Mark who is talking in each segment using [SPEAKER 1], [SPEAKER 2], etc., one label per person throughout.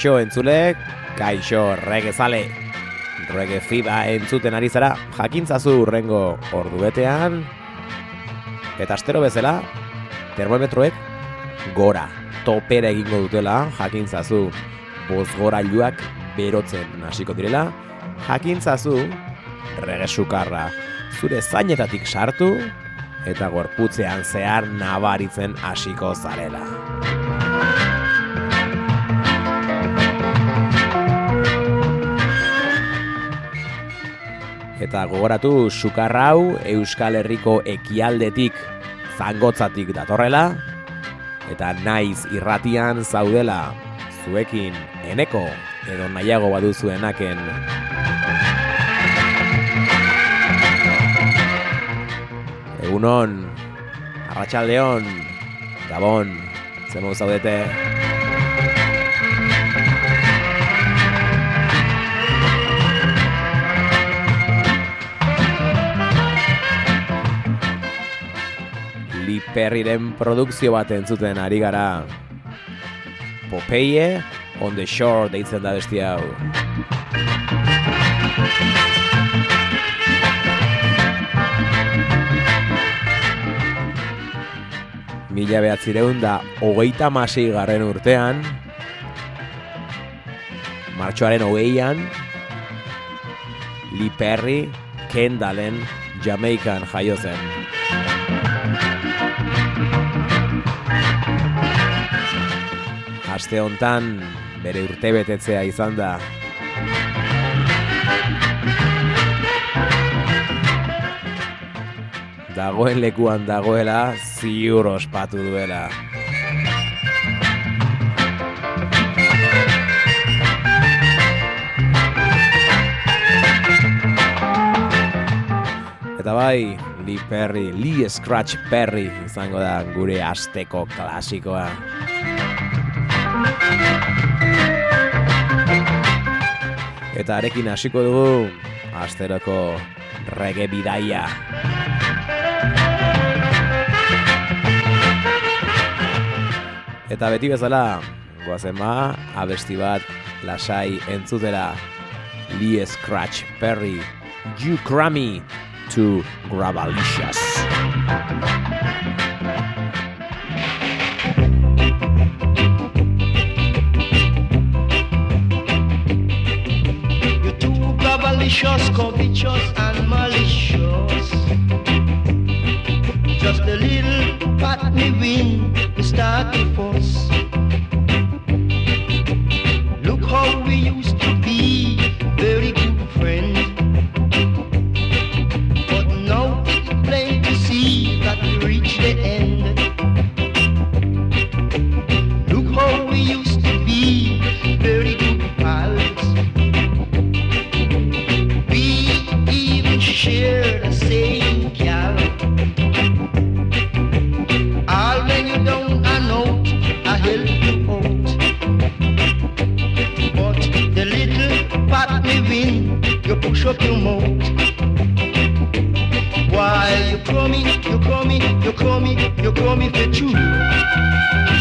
[SPEAKER 1] kaixo entzule, kaixo rege zale. Rege fiba entzuten ari zara, jakintzazu urrengo orduetean. Eta astero bezala, termometroek gora, topera egingo dutela, jakintzazu bozgorailuak berotzen hasiko direla. Jakintzazu regesukarra zure zainetatik sartu eta gorputzean zehar nabaritzen hasiko. Zarela. Eta gogoratu, sukarrau Euskal Herriko ekialdetik zangotzatik datorrela, eta naiz irratian zaudela, zuekin eneko edo nahiago baduzuenaken. Egunon, arratsaldeon, gabon, zemo zaudete. Zaudete. Perryren produkzio bat entzuten ari gara Popeye on the shore deitzen da besti hau. Mila behatzireun da hogeita masei garren urtean, martxoaren hogeian, Lee Perry, Kendalen, Jamaican jaio zen. aste hontan bere urtebetetzea izan da. Dagoen lekuan dagoela, ziur ospatu duela. Eta bai, Lee Perry, Lee Scratch Perry izango da gure asteko klasikoa. Eta arekin hasiko dugu asteroko reggae bidaia. Eta beti bezala, goazen ba, abesti bat lasai entzutera Lee Scratch Perry, You Grammy to Gravalicious.
[SPEAKER 2] Gravalicious, covetous, and malicious. Just a little pat me win, start to fuss. Coming, you coming, you coming, you coming for true. I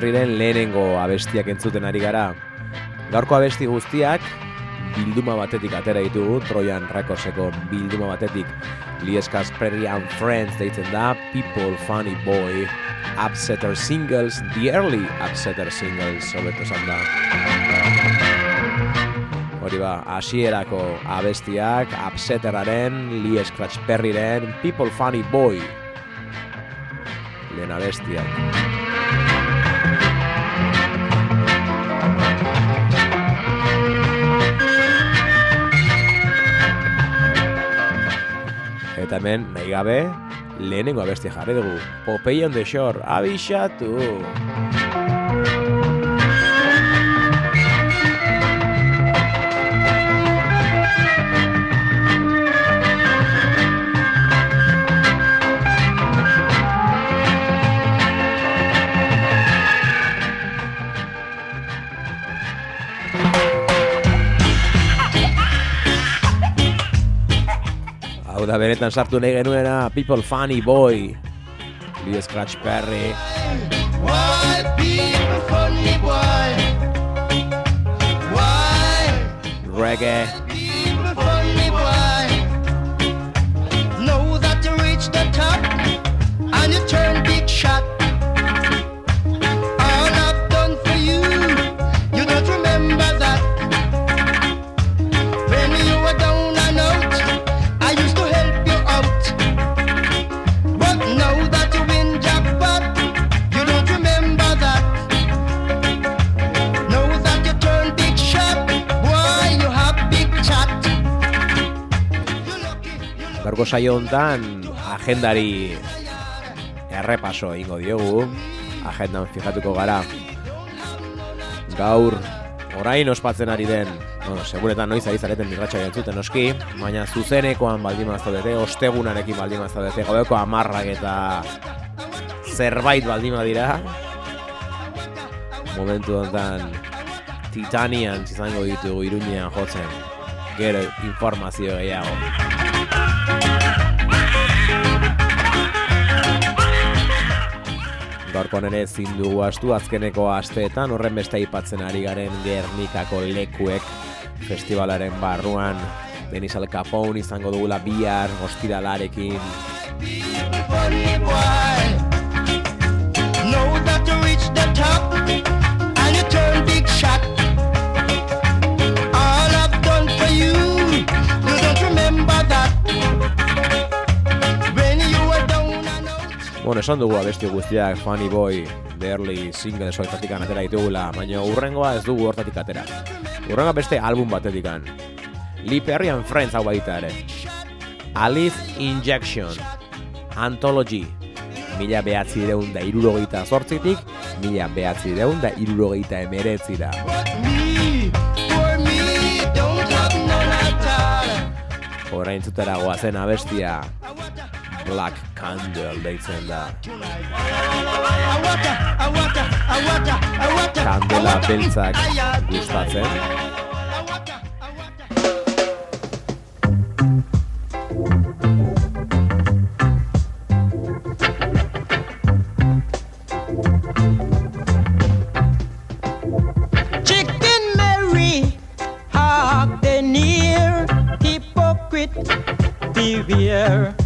[SPEAKER 1] Perryren lehenengo abestiak entzuten ari gara. Gaurko abesti guztiak bilduma batetik atera ditugu, Trojan Recordseko bilduma batetik Lee Eskas Perry and Friends deitzen da, People Funny Boy, Upsetter Singles, The Early Upsetter Singles, hobeto esan da. Hori ba, hasierako abestiak, Upsetteraren, Lee Scratch Perryren, People Funny Boy, lehen abestiak. Eta hemen, nahi gabe, lehenengo abestia jarri dugu. Popeye on the Shore, abixatu! Da benetan sartu nahi genuena People Funny Boy. Lee Scratch Perry.
[SPEAKER 2] Why people funny boy?
[SPEAKER 1] Reggae saio hontan agendari errepaso egingo diogu. Agendan fijatuko gara. Gaur orain ospatzen ari den, bueno, seguretan noiz ari zareten mirratxa entzuten noski, baina zuzenekoan baldin mazaudete, ostegunarekin baldin mazaudete, gaueko amarrak eta zerbait baldin dira. Momentu honetan Titanian izango ditugu iruñean jotzen. Gero informazio gehiago. Gaurkoan ere ezin dugu astu azkeneko asteetan horren beste aipatzen ari garen Gernikako lekuek festivalaren barruan. Denis Al Capone izango dugula bihar ostiralarekin Bueno, esan dugu abesti guztiak Funny Boy The Early Single soitatik atera ditugula, baina urrengoa ez dugu hortatik atera. Urrengoa beste album batetikan. Lee Perry and Friends hau baita ere. Alice Injection Anthology Mila behatzi deun da irurogeita zortzitik, mila behatzi deun da irurogeita emeretzira.
[SPEAKER 3] But me, for me, don't have none at all.
[SPEAKER 1] Orain zutera goazen abestia Black Candle deitzen da. Kandela beltzak gustatzen.
[SPEAKER 3] Chicken Mary, near, hypocrite, beware.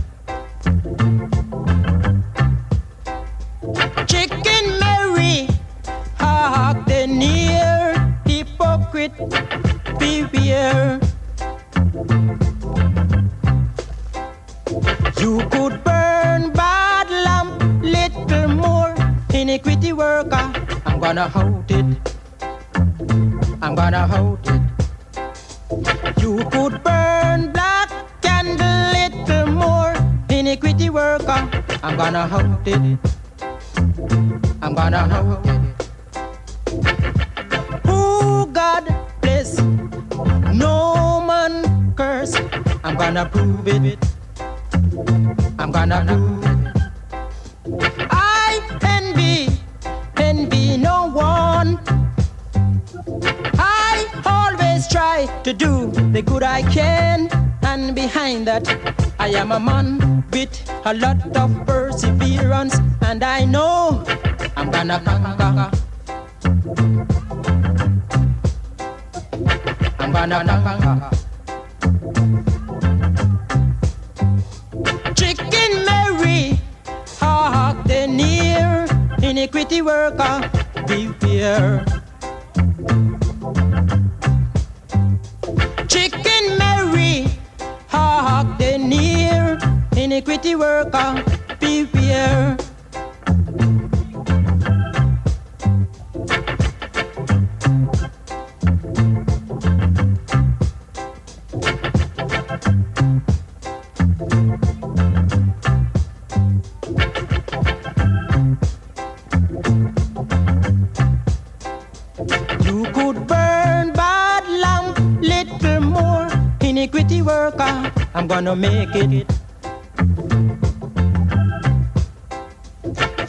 [SPEAKER 3] Gonna make it.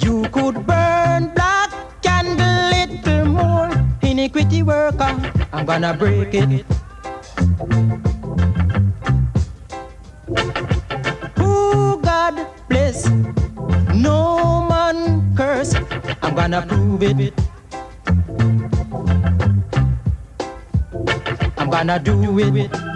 [SPEAKER 3] You could burn black candle, little more iniquity worker. I'm gonna break it. Who God bless, no man curse. I'm gonna prove it. I'm gonna do it.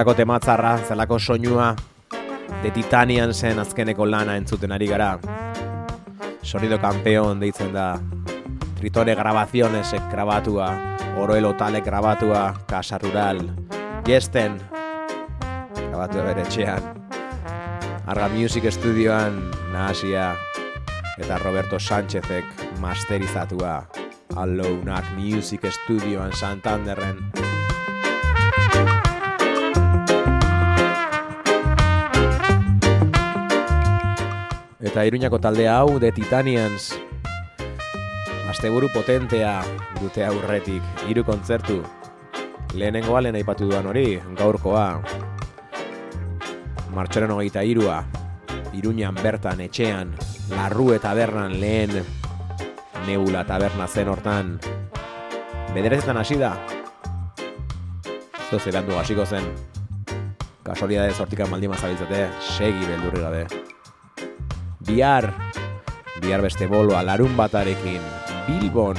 [SPEAKER 1] Zelako tematzarra, zelako soinua, de Titanian zen azkeneko lana entzuten ari gara. Sonido kampeon deitzen da, Tritore grabazionesek grabatua, Oroelo talek grabatua, Casa Rural, Gesten, grabatua bere etxean. Arga Music Studioan, nahasia, eta Roberto Sánchezek masterizatua, Allounak Music Studioan Santanderren. Eta Iruñako talde hau, The Titanians, Asteburu potentea dute aurretik, hiru kontzertu. Lehenengoa lehen aipatu duan hori, gaurkoa. Martxoren hogeita irua, Iruñan bertan etxean, Larru eta Bernan lehen Nebula taberna zen hortan. Bederezetan hasi da. Zoze behandu hasiko zen. Kasualidade sortikan maldima zabiltzate, segi beldurri gabe. Bihar, bihar beste boloa larun batarekin, Bilbon,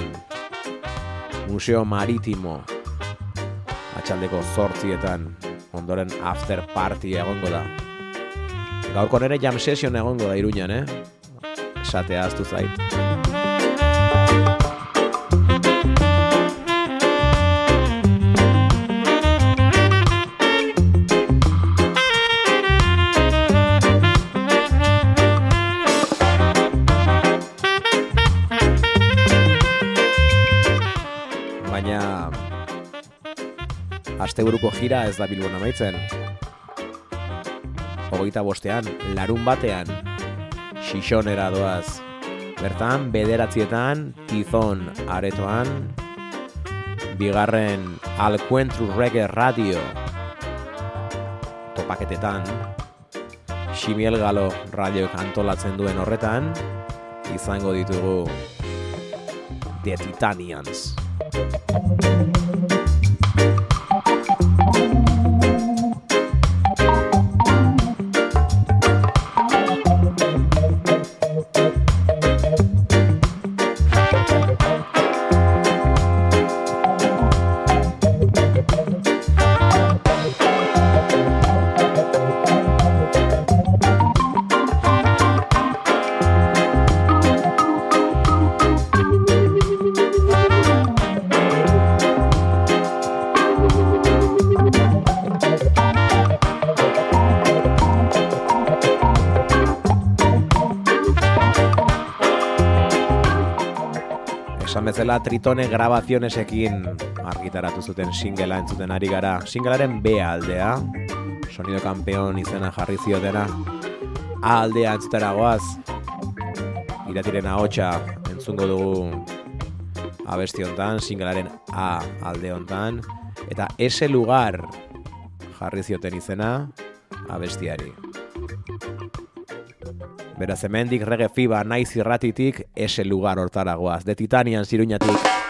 [SPEAKER 1] Museo Maritimo, atxaldeko zortzietan, ondoren after party egongo da. Gaurko nere jam session egongo da iruñan, eh? Esatea aztu zait. Asteburuko jira ez da Bilbon amaitzen. Hogeita bostean, larun batean, xixonera doaz. Bertan, bederatzietan, tizon aretoan, bigarren Alkuentru Reggae Radio topaketetan, Ximiel Galo radio antolatzen duen horretan, izango ditugu The Titanians. Bezala Tritone grabazionesekin argitaratu zuten singela entzuten ari gara. Singelaren B aldea, sonido kampeon izena jarri ziotena. A aldea entzutera goaz, iratiren ahotsa entzungo dugu abesti hontan, singelaren A alde hontan, eta ese lugar jarri zioten izena abestiari. Beraz, hemendik rege fiba naiz irratitik ese lugar hortaragoaz. De Titanian ziruñatik.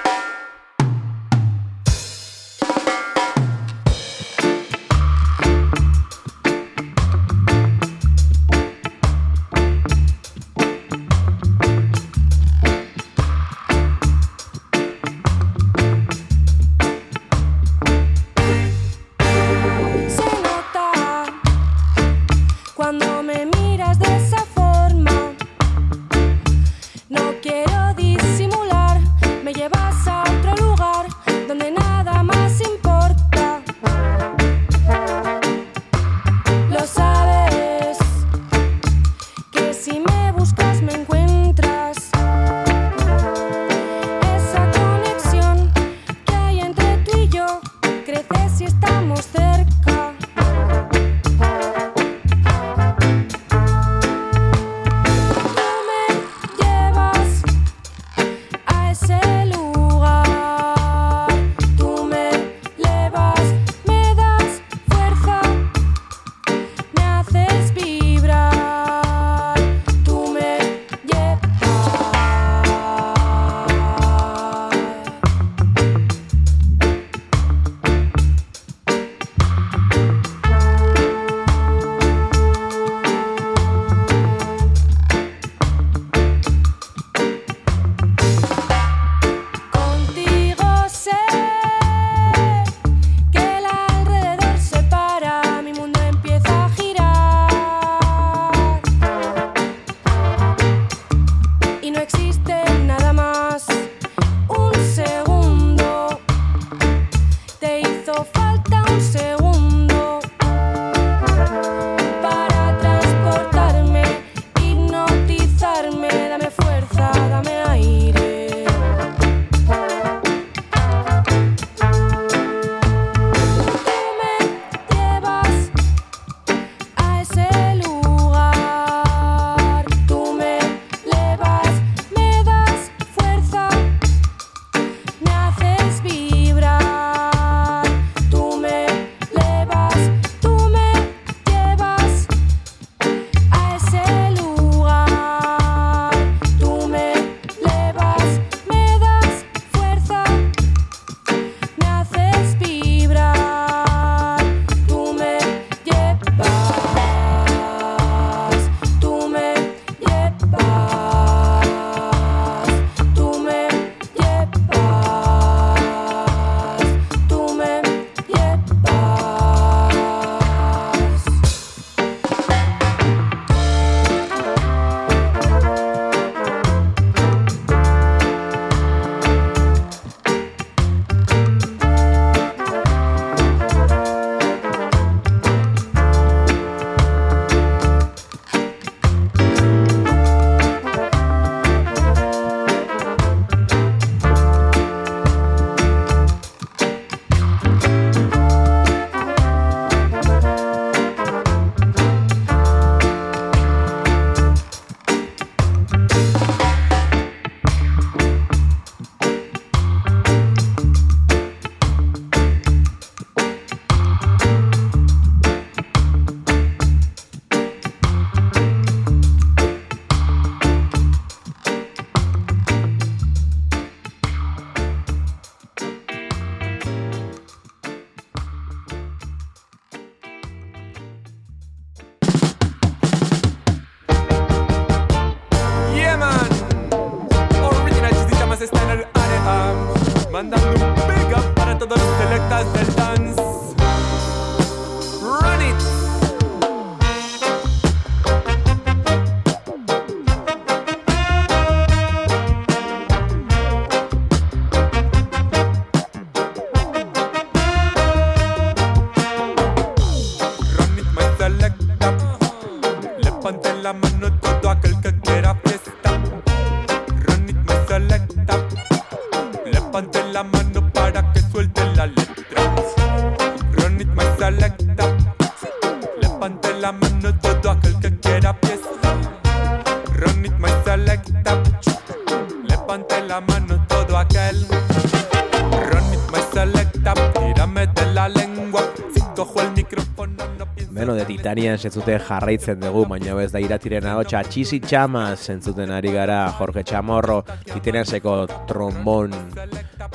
[SPEAKER 1] Titanian zentzuten jarraitzen dugu, baina ez da iratiren ahotsa Txisi Txamaz zentzuten ari gara Jorge Chamorro, Titanianseko trombon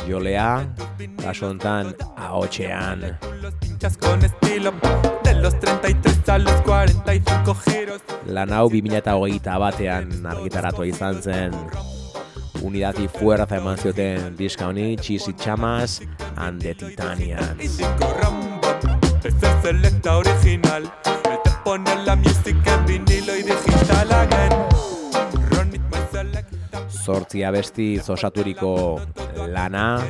[SPEAKER 1] jolea, kasu hontan ahotsean.
[SPEAKER 4] Los pinchas con estilo De los 33 a los 45 giros
[SPEAKER 1] Lan hau 2008 batean argitaratu izan zen Unidad y fuerza eman zioten diska honi, Txisi Txamaz and the Titanians.
[SPEAKER 4] Selecta original El te pone la music en vinilo y digital again.
[SPEAKER 1] Zortzi abesti osaturiko lana,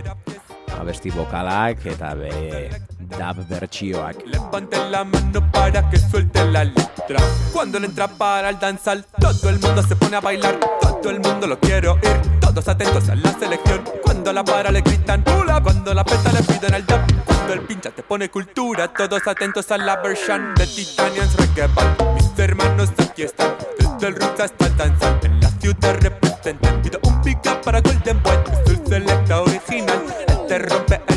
[SPEAKER 1] abesti bokalak eta be dub bertsioak.
[SPEAKER 4] Levante la mano para que suelte la letra. Cuando le entra para el danzal Todo el mundo se pone a bailar. Todo el mundo lo quiere oír. Todos atentos a la selección. Cuando la para le gritan ¡Hula! Cuando la peta le piden el dub Cuando el pincha te pone cultura Todos atentos a la versión de Titanians Reggae Mis hermanos aquí están Desde el roots hasta el danzal En la ciudad representan Pido un up para Golden Boy Es el selecta original Él te rompe el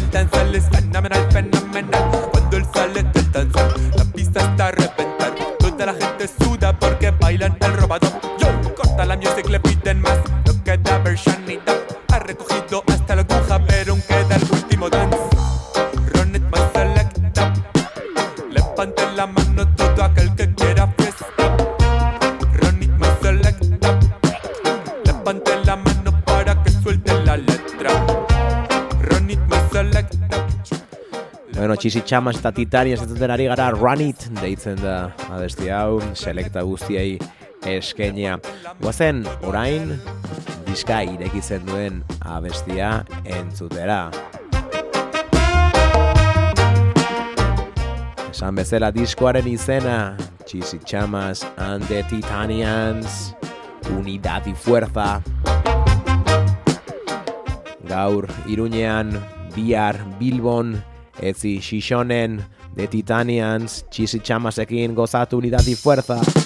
[SPEAKER 1] Bueno, Txisi Txamaz eta Titanians zentzuten ari gara Run It deitzen da abesti hau, selekta guztiei eskenia. Guazen, orain, diska irekitzen duen abestia entzutera. Esan bezala diskoaren izena, Txisi Txamaz and the Titanians, Unidad y Fuerza. Gaur, Iruñean, bihar, Bilbon, etzi Xixonen, The Titanians, Txisi Txamazekin gozatu y Fuerza.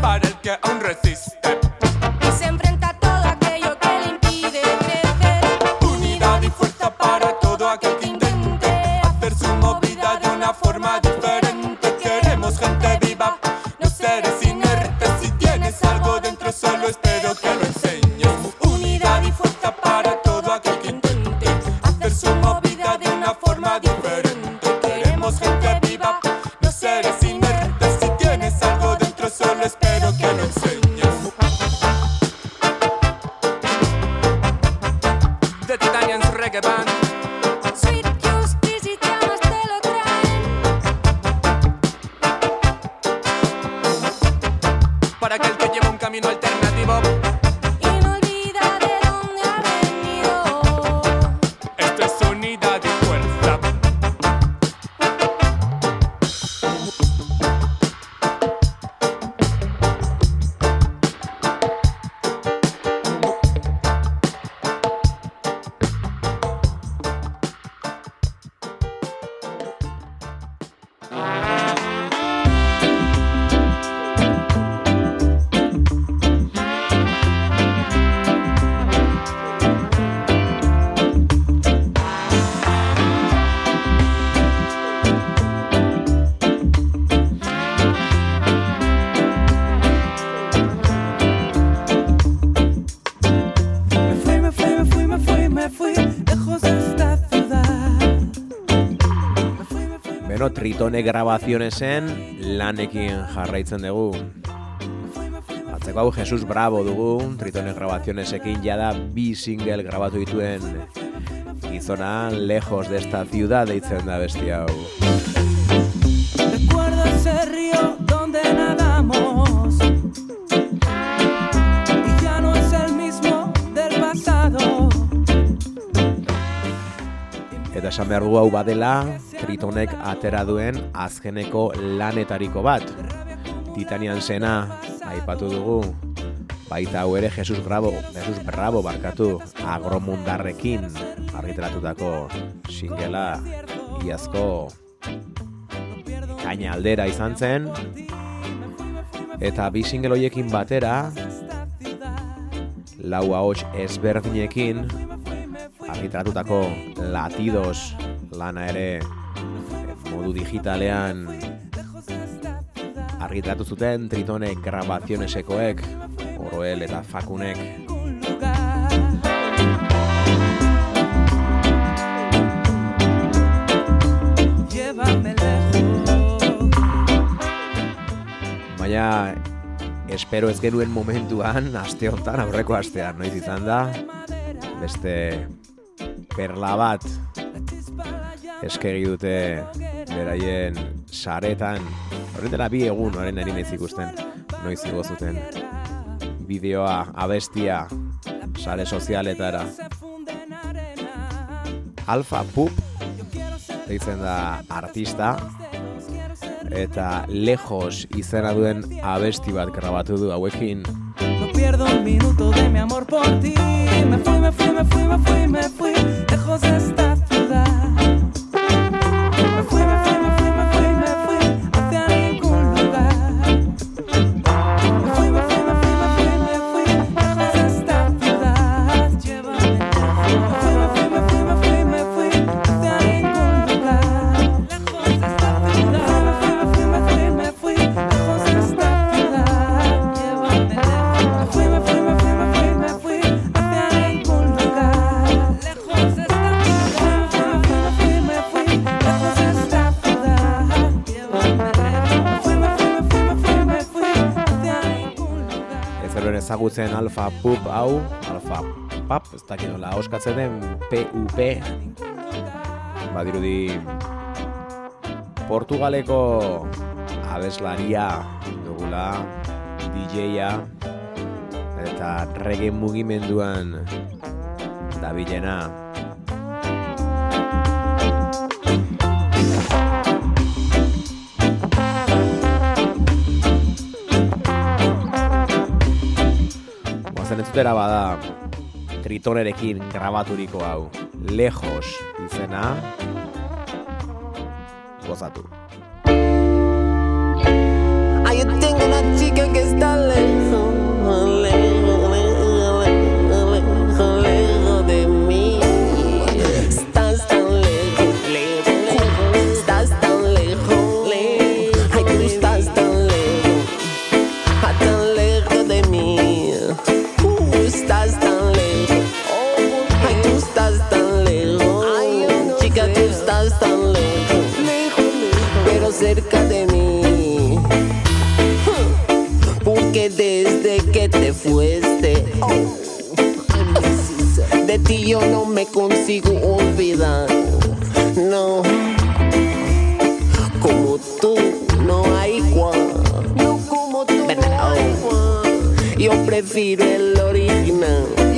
[SPEAKER 4] Para
[SPEAKER 5] el que aún resiste.
[SPEAKER 1] Tritone grabazionesen lanekin jarraitzen dugu. Atzeko hau Jesus Bravo dugu, Tritone grabazionesekin jada bi single grabatu dituen gizona lejos de esta ciudad deitzen da besti hau.
[SPEAKER 6] Recuerdo ese río donde nadamos. Y ya no es el mismo del pasado.
[SPEAKER 1] Eta esan behar dugu hau badela, Tritonek atera duen azkeneko lanetariko bat. Titanian zena, aipatu dugu, baita hau ere Jesus Bravo, Jesus Bravo barkatu, agromundarrekin argitaratutako singela iazko kaina aldera izan zen, eta bi single hoiekin batera, lau ahots ezberdinekin, argitaratutako latidos lana ere modu digitalean argitaratu zuten Tritone grabazionesekoek, Oroel eta Fakunek. Baina espero ez genuen momentuan, aste honetan, aurreko astean, noiz izan da, beste perla bat eskegi dute beraien saretan, horren dela bi egun, horren ari naiz ikusten, noiz igo zuten. Bideoa, abestia, sare sozialetara. Alfa Pup, deitzen da artista, eta lejos izena duen abesti bat grabatu du hauekin.
[SPEAKER 6] No pierdo un minuto de mi amor por ti. Me fui, me fui, me fui, me fui, me fui
[SPEAKER 1] ezagutzen alfa pup hau, alfa pap, ez dakit nola oskatzen den PUP, badirudi Portugaleko abeslaria dugula, DJ-a, eta reggae mugimenduan dabilena. Entzutera bada Tritonerekin grabaturiko hau. Lejos izena. Gozatu.
[SPEAKER 7] Ay, yo tengo una chica que está lejos, cerca de mí. Porque desde que te fuiste, de ti yo no me consigo olvidar. No, como tú no hay igual. No como tú no hay igual. Yo prefiero el original.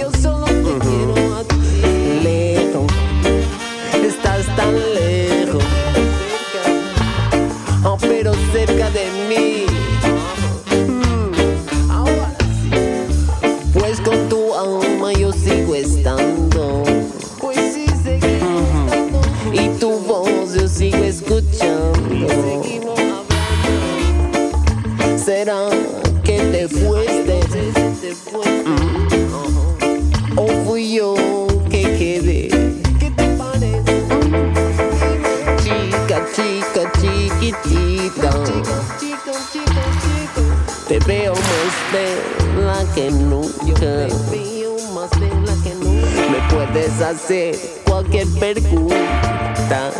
[SPEAKER 7] Hacer cualquier pregunta.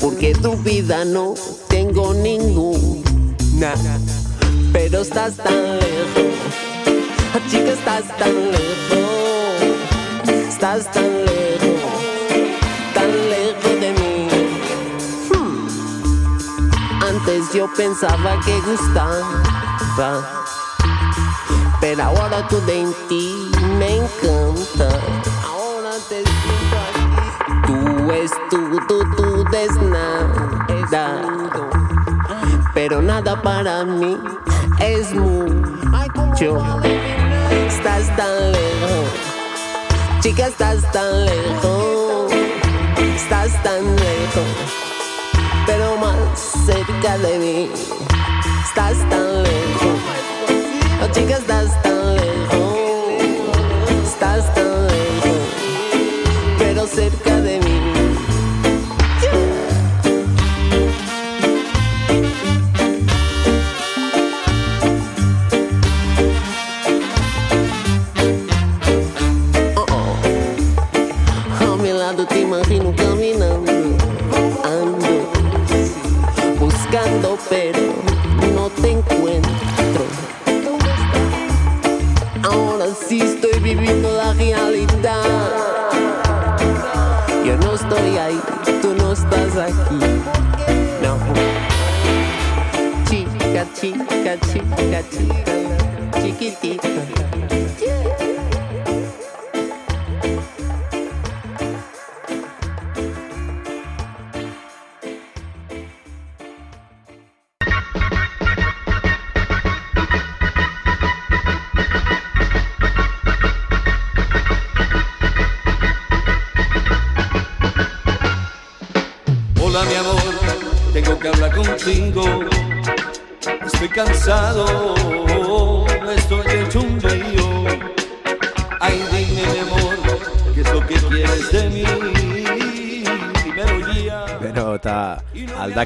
[SPEAKER 7] Porque tu vida no tengo ninguna. Pero estás tan lejos. Ah, Chica, estás tan lejos. Estás tan lejos. Tan lejos de mí. Hmm. Antes yo pensaba que gustaba. Pero ahora tú de ti me encanta. Tú, tú, tú des nada. Pero nada para mí es mucho. Estás tan lejos. Chica, estás tan lejos. Estás tan lejos. Pero más cerca de mí. Estás tan lejos. Oh, chica, estás tan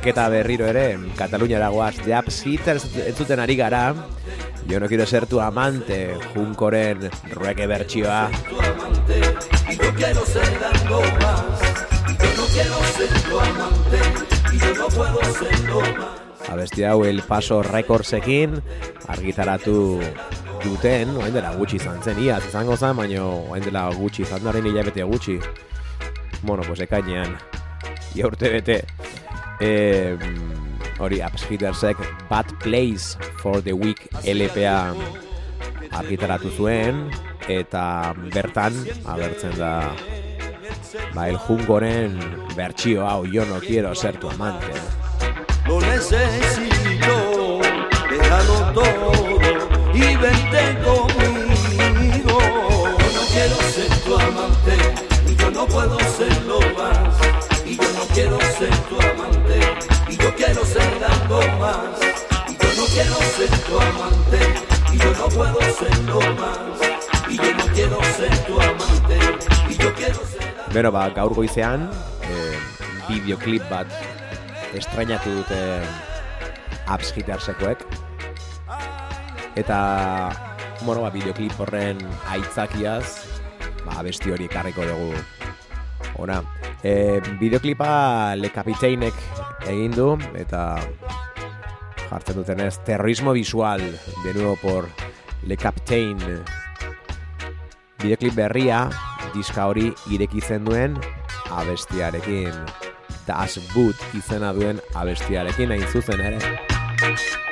[SPEAKER 1] aldaketa berriro ere, Kataluniara guaz, Jap Hitters entzuten ari gara, Yo no quiero ser tu amante, Junkoren reggae bertsioa.
[SPEAKER 8] y yo quiero ser algo más. Yo no quiero ser tu amante y yo no puedo serlo más.
[SPEAKER 1] Abesti hau El Paso Recordsekin argitaratu duten, oain dela gutxi izan zen, iaz izango zen, baina oain dela gutxi izan daren hilabete gutxi. Bueno, pues ekainean, ia urte bete. E, hori, Upspeedersek Bad Place for the Week LPA argitaratu zuen, eta bertan agertzen da ba, el jungoren bertsio hau, yo no quiero ser tu amante.
[SPEAKER 8] Lo necesito, déjalo todo y vente conmigo. Yo no quiero ser tu amante yo no puedo serlo más. Y yo no quiero ser tu amante ser algo más. Y yo no quiero ser tu amante. Y yo no puedo serlo más. Y yo no quiero ser tu amante.
[SPEAKER 1] Y yo quiero ser. Bero, ba, gaur goizean, eh, videoclip bat estrainatu dute apps gitarsekoek. Eta, bueno, ba, videoclip horren aitzakiaz, ba, abesti hori karriko dugu. Ona, e, bideoklipa Le Capitainek egin du, eta jartzen dutenez, terrorismo visual, de nuevo por Le Captain. Bideoklip berria, diska hori irekitzen duen abestiarekin. Das Boot izena duen abestiarekin hain zuzen ere.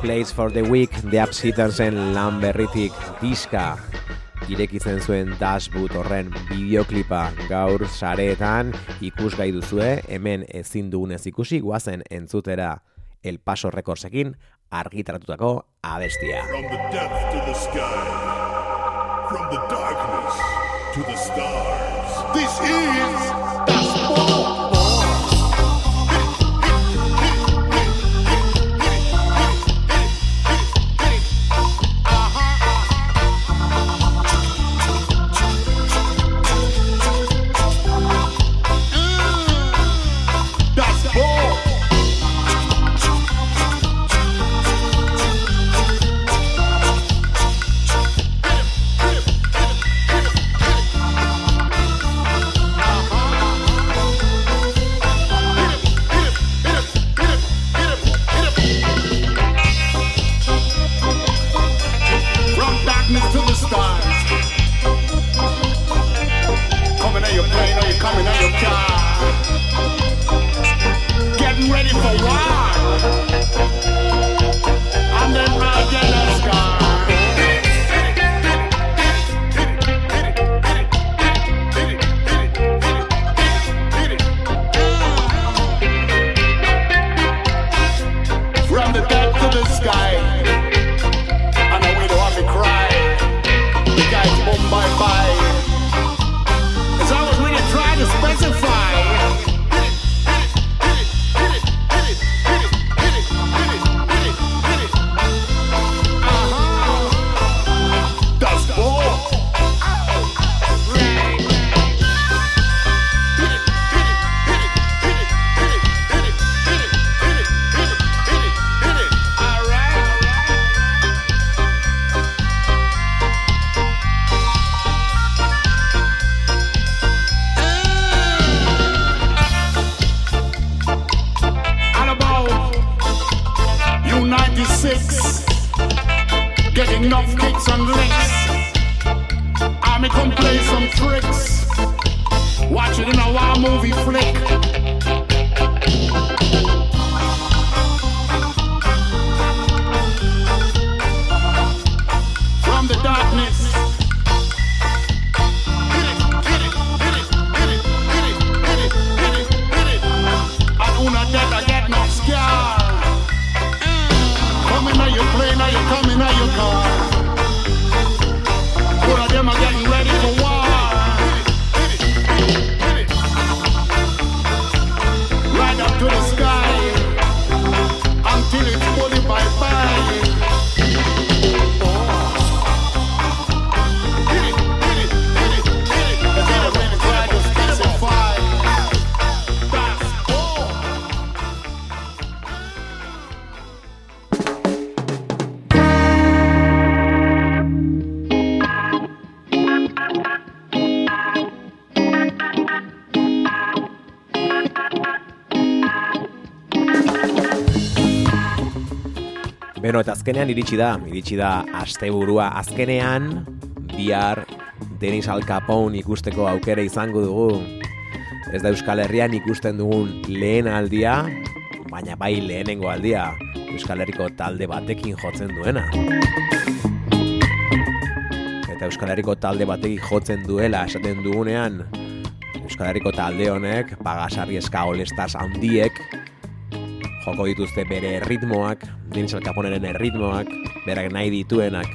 [SPEAKER 1] Place for the Week, The Upsittersen lan berritik diska irekitzen zuen dashboot horren bideoklipa gaur sareetan ikusgai duzue, hemen ezin dugunez ikusi, guazen entzutera El Paso Recordsekin argitaratutako abestia.
[SPEAKER 9] From the depth to the sky, from the darkness to the stars. This is Das ready for war.
[SPEAKER 1] Beno, eta azkenean iritsi da, iritsi da asteburua azkenean, bihar Denis Al Capone ikusteko aukera izango dugu. Ez da Euskal Herrian ikusten dugun lehen aldia, baina bai lehenengo aldia Euskal Herriko talde batekin jotzen duena. Eta Euskal Herriko talde batekin jotzen duela esaten dugunean, Euskal Herriko talde honek, pagasarri eska handiek, joko dituzte bere ritmoak, El Caponeren erritmoak, berak nahi dituenak.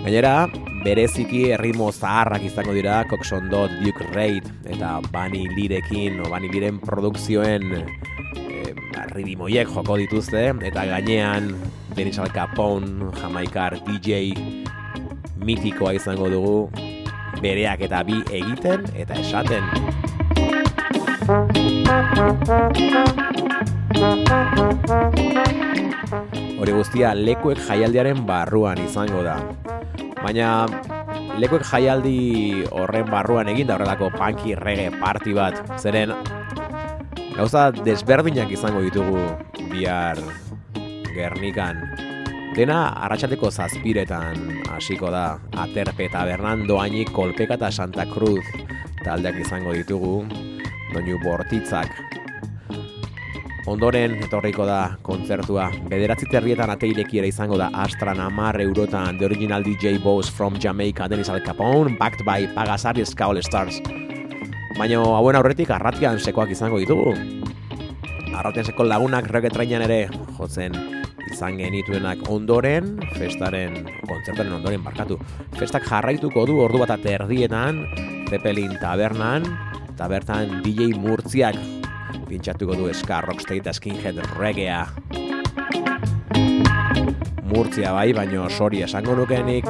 [SPEAKER 1] Gainera, bereziki erritmo zaharrak izango dira Coxon Dot, Duke Reid eta Bani Lirekin, o Bani Liren produkzioen eh, ritmoiek joko dituzte, eta gainean Denis Al Capone, Jamaikar DJ mitikoa izango dugu, bereak eta bi egiten eta esaten. Hori guztia lekuek jaialdiaren barruan izango da. Baina lekuek jaialdi horren barruan egin da horrelako punky reggae party bat. Zeren gauza desberdinak izango ditugu bihar Gernikan. Dena arratsaldeko zazpiretan hasiko da. Aterpe eta Bernando Ainik kolpeka eta Santa Cruz taldeak izango ditugu. Doinu bortitzak Ondoren etorriko da kontzertua. Bederatzi terrietan ateireki ere izango da Astra Namar eurotan The Original DJ Boss from Jamaica Dennis Al Capone backed by Pagasari Ska All Stars. Baina hauen aurretik arratian sekoak izango ditugu. Arratian seko lagunak reggaetrainan ere jotzen izan genituenak ondoren, festaren, kontzertaren ondoren barkatu. Festak jarraituko du ordu bat erdietan, Zeppelin tabernan, eta bertan DJ Murtziak pintxatuko du ska rocksteady eta skinhead reggaea. Murtzia bai, baino sori esango nukenik.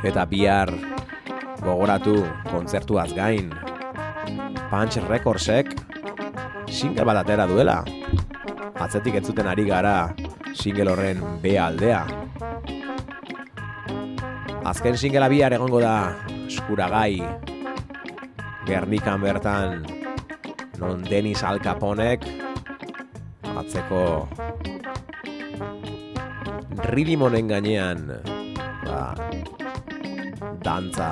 [SPEAKER 1] Eta bihar gogoratu kontzertuaz gain. Punch Recordsek single bat atera duela. Atzetik ez zuten ari gara single horren B aldea. Azken singela bihar egongo da eskuragai. Gernikan bertan non Denis Al Caponek atzeko ridimonen gainean ba, dantza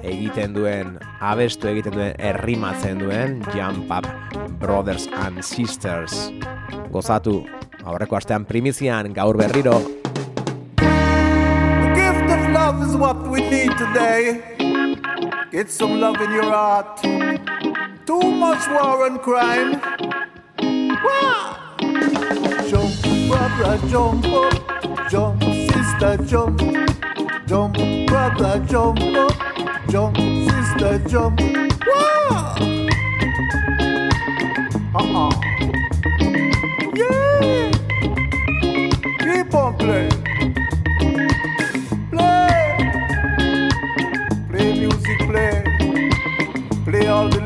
[SPEAKER 1] egiten duen abestu egiten duen errimatzen duen Jump Up Brothers and Sisters. Gozatu aurreko astean primizian gaur berriro
[SPEAKER 10] what we need today. Get some love in your heart. Too much war and crime. Wah! Jump, brother, jump up. Jump, sister, jump. Jump, brother, jump up. Jump, sister, jump. Wah! Uh-uh.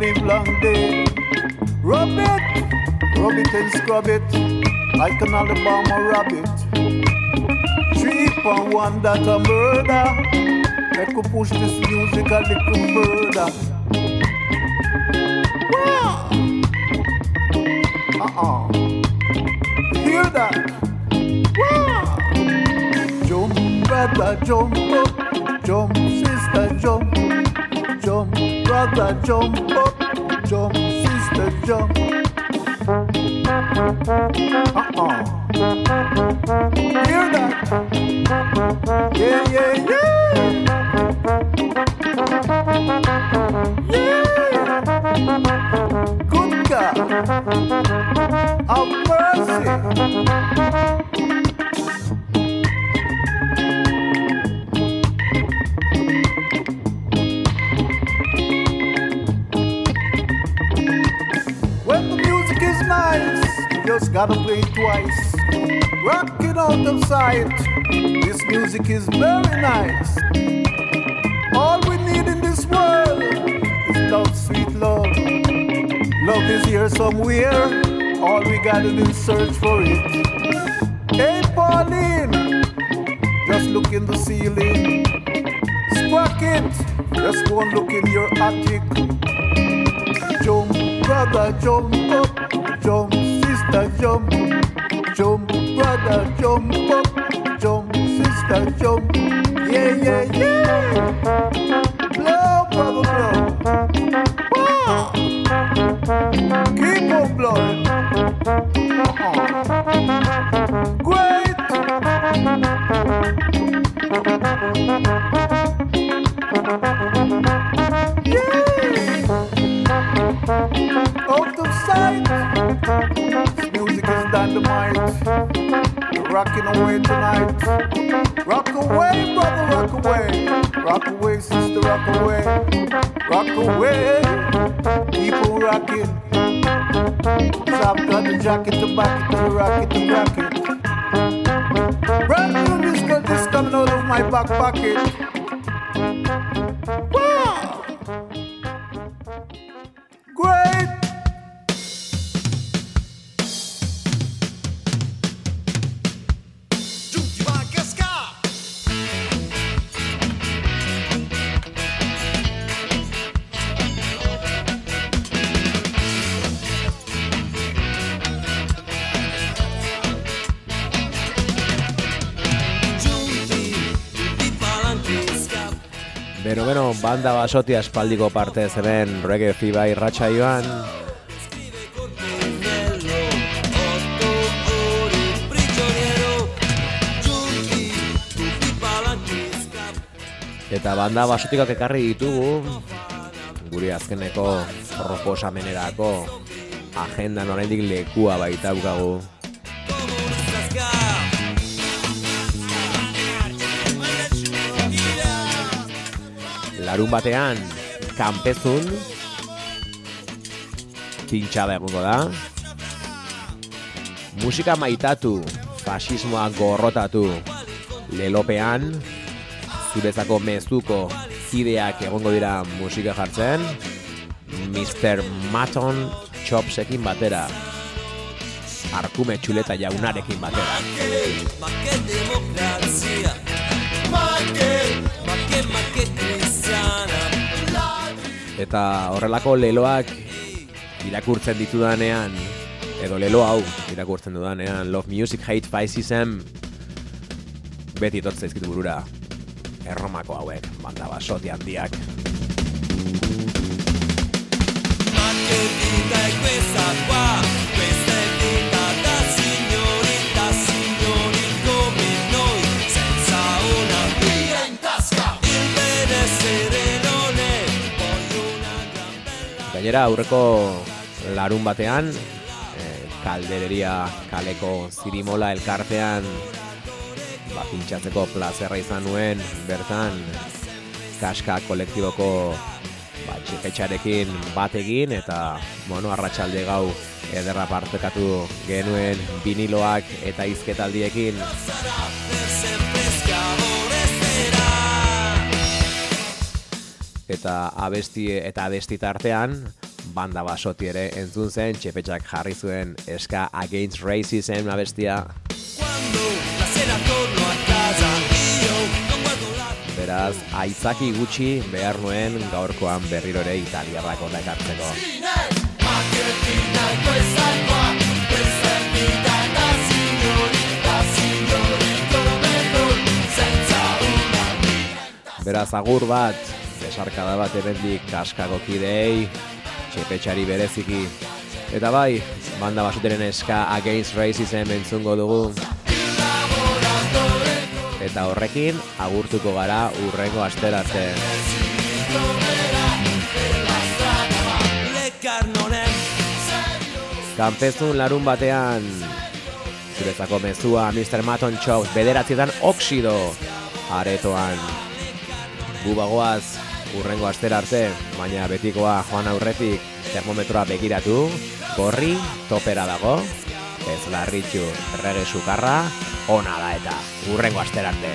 [SPEAKER 10] Live long day. Rub it, rub it and scrub it, like an Alabama rabbit. Three on one that a murder. Make we push this music a little further. Wow. Uh-uh. Hear that? Wow. Jump, brother, jump up. Jump, sister, jump. Brother, jump up. Jump, sister, jump. Uh-uh. Hear that? Yeah, yeah, yeah. Yeah. Good God. Have mercy. Gotta play it twice. Rock it out of sight. This music is very nice. All we need in this world is love, sweet love. Love is here somewhere. All we gotta do is search for it. Hey, Pauline, just look in the ceiling. Sprocket, just go and look in your attic. Jump, brother, jump up. Jump, sister, jump. Jump, brother, jump up. Jump, sister, jump. Yeah, yeah, yeah. Blow, brother, blow. Rocking away tonight. Rock away, brother, rock away. Rock away, sister, rock away. Rock away. On rocking. I've got the jacket to back it, to rock it, to rock it. Brand new musical disc coming out of my back pocket.
[SPEAKER 1] Banda basoti aspaldiko parte zeben reggae fiba irratxa joan. Eta banda basotikak ekarri ditugu, guri azkeneko proposamenerako agendan oraindik lekua baita Larun batean, kanpezun, pintxada egongo da. Musika maitatu, fasismoa gorrotatu, lelopean, zuretzako mezuko kideak egongo dira musika jartzen, Mr. Maton Chopsekin batera, arkume txuleta jaunarekin batera. Eta horrelako leloak irakurtzen ditudanean, edo lelo hau irakurtzen dudanean, Love Music, Hate Fascism, beti etortzen zaizkit burura, erromako hauek, banda basoti handiak. Gainera aurreko larun batean, eh, kaldereria kaleko zirimola elkartean ba, pintxatzeko plazerra izan nuen bertan kaska kolektiboko ba, txepetxarekin bat egin eta bueno, arratsalde gau ederra partekatu genuen viniloak eta izketaldiekin eta abesti eta abesti tartean banda basoti ere entzun zen txepetxak jarri zuen eska against racism abestia. Beraz, aitzaki gutxi behar nuen gaurkoan berriro ere italiarrako ekartzeko. Beraz, agur bat, besarkada bat ebendik kaskako kidei, txepetxari bereziki. Eta bai, banda basuteren eska Against Racism entzungo dugu. Eta horrekin, agurtuko gara urrengo aster arte. Kanpezun larun batean, zuretzako mezua Mr. Maton Chows bederatzietan oksido aretoan. Gu bagoaz urrengo aster arte, baina betikoa joan aurretik termometroa begiratu, gorri, topera dago, ez larritxu, errege sukarra, ona da eta urrengo aster arte.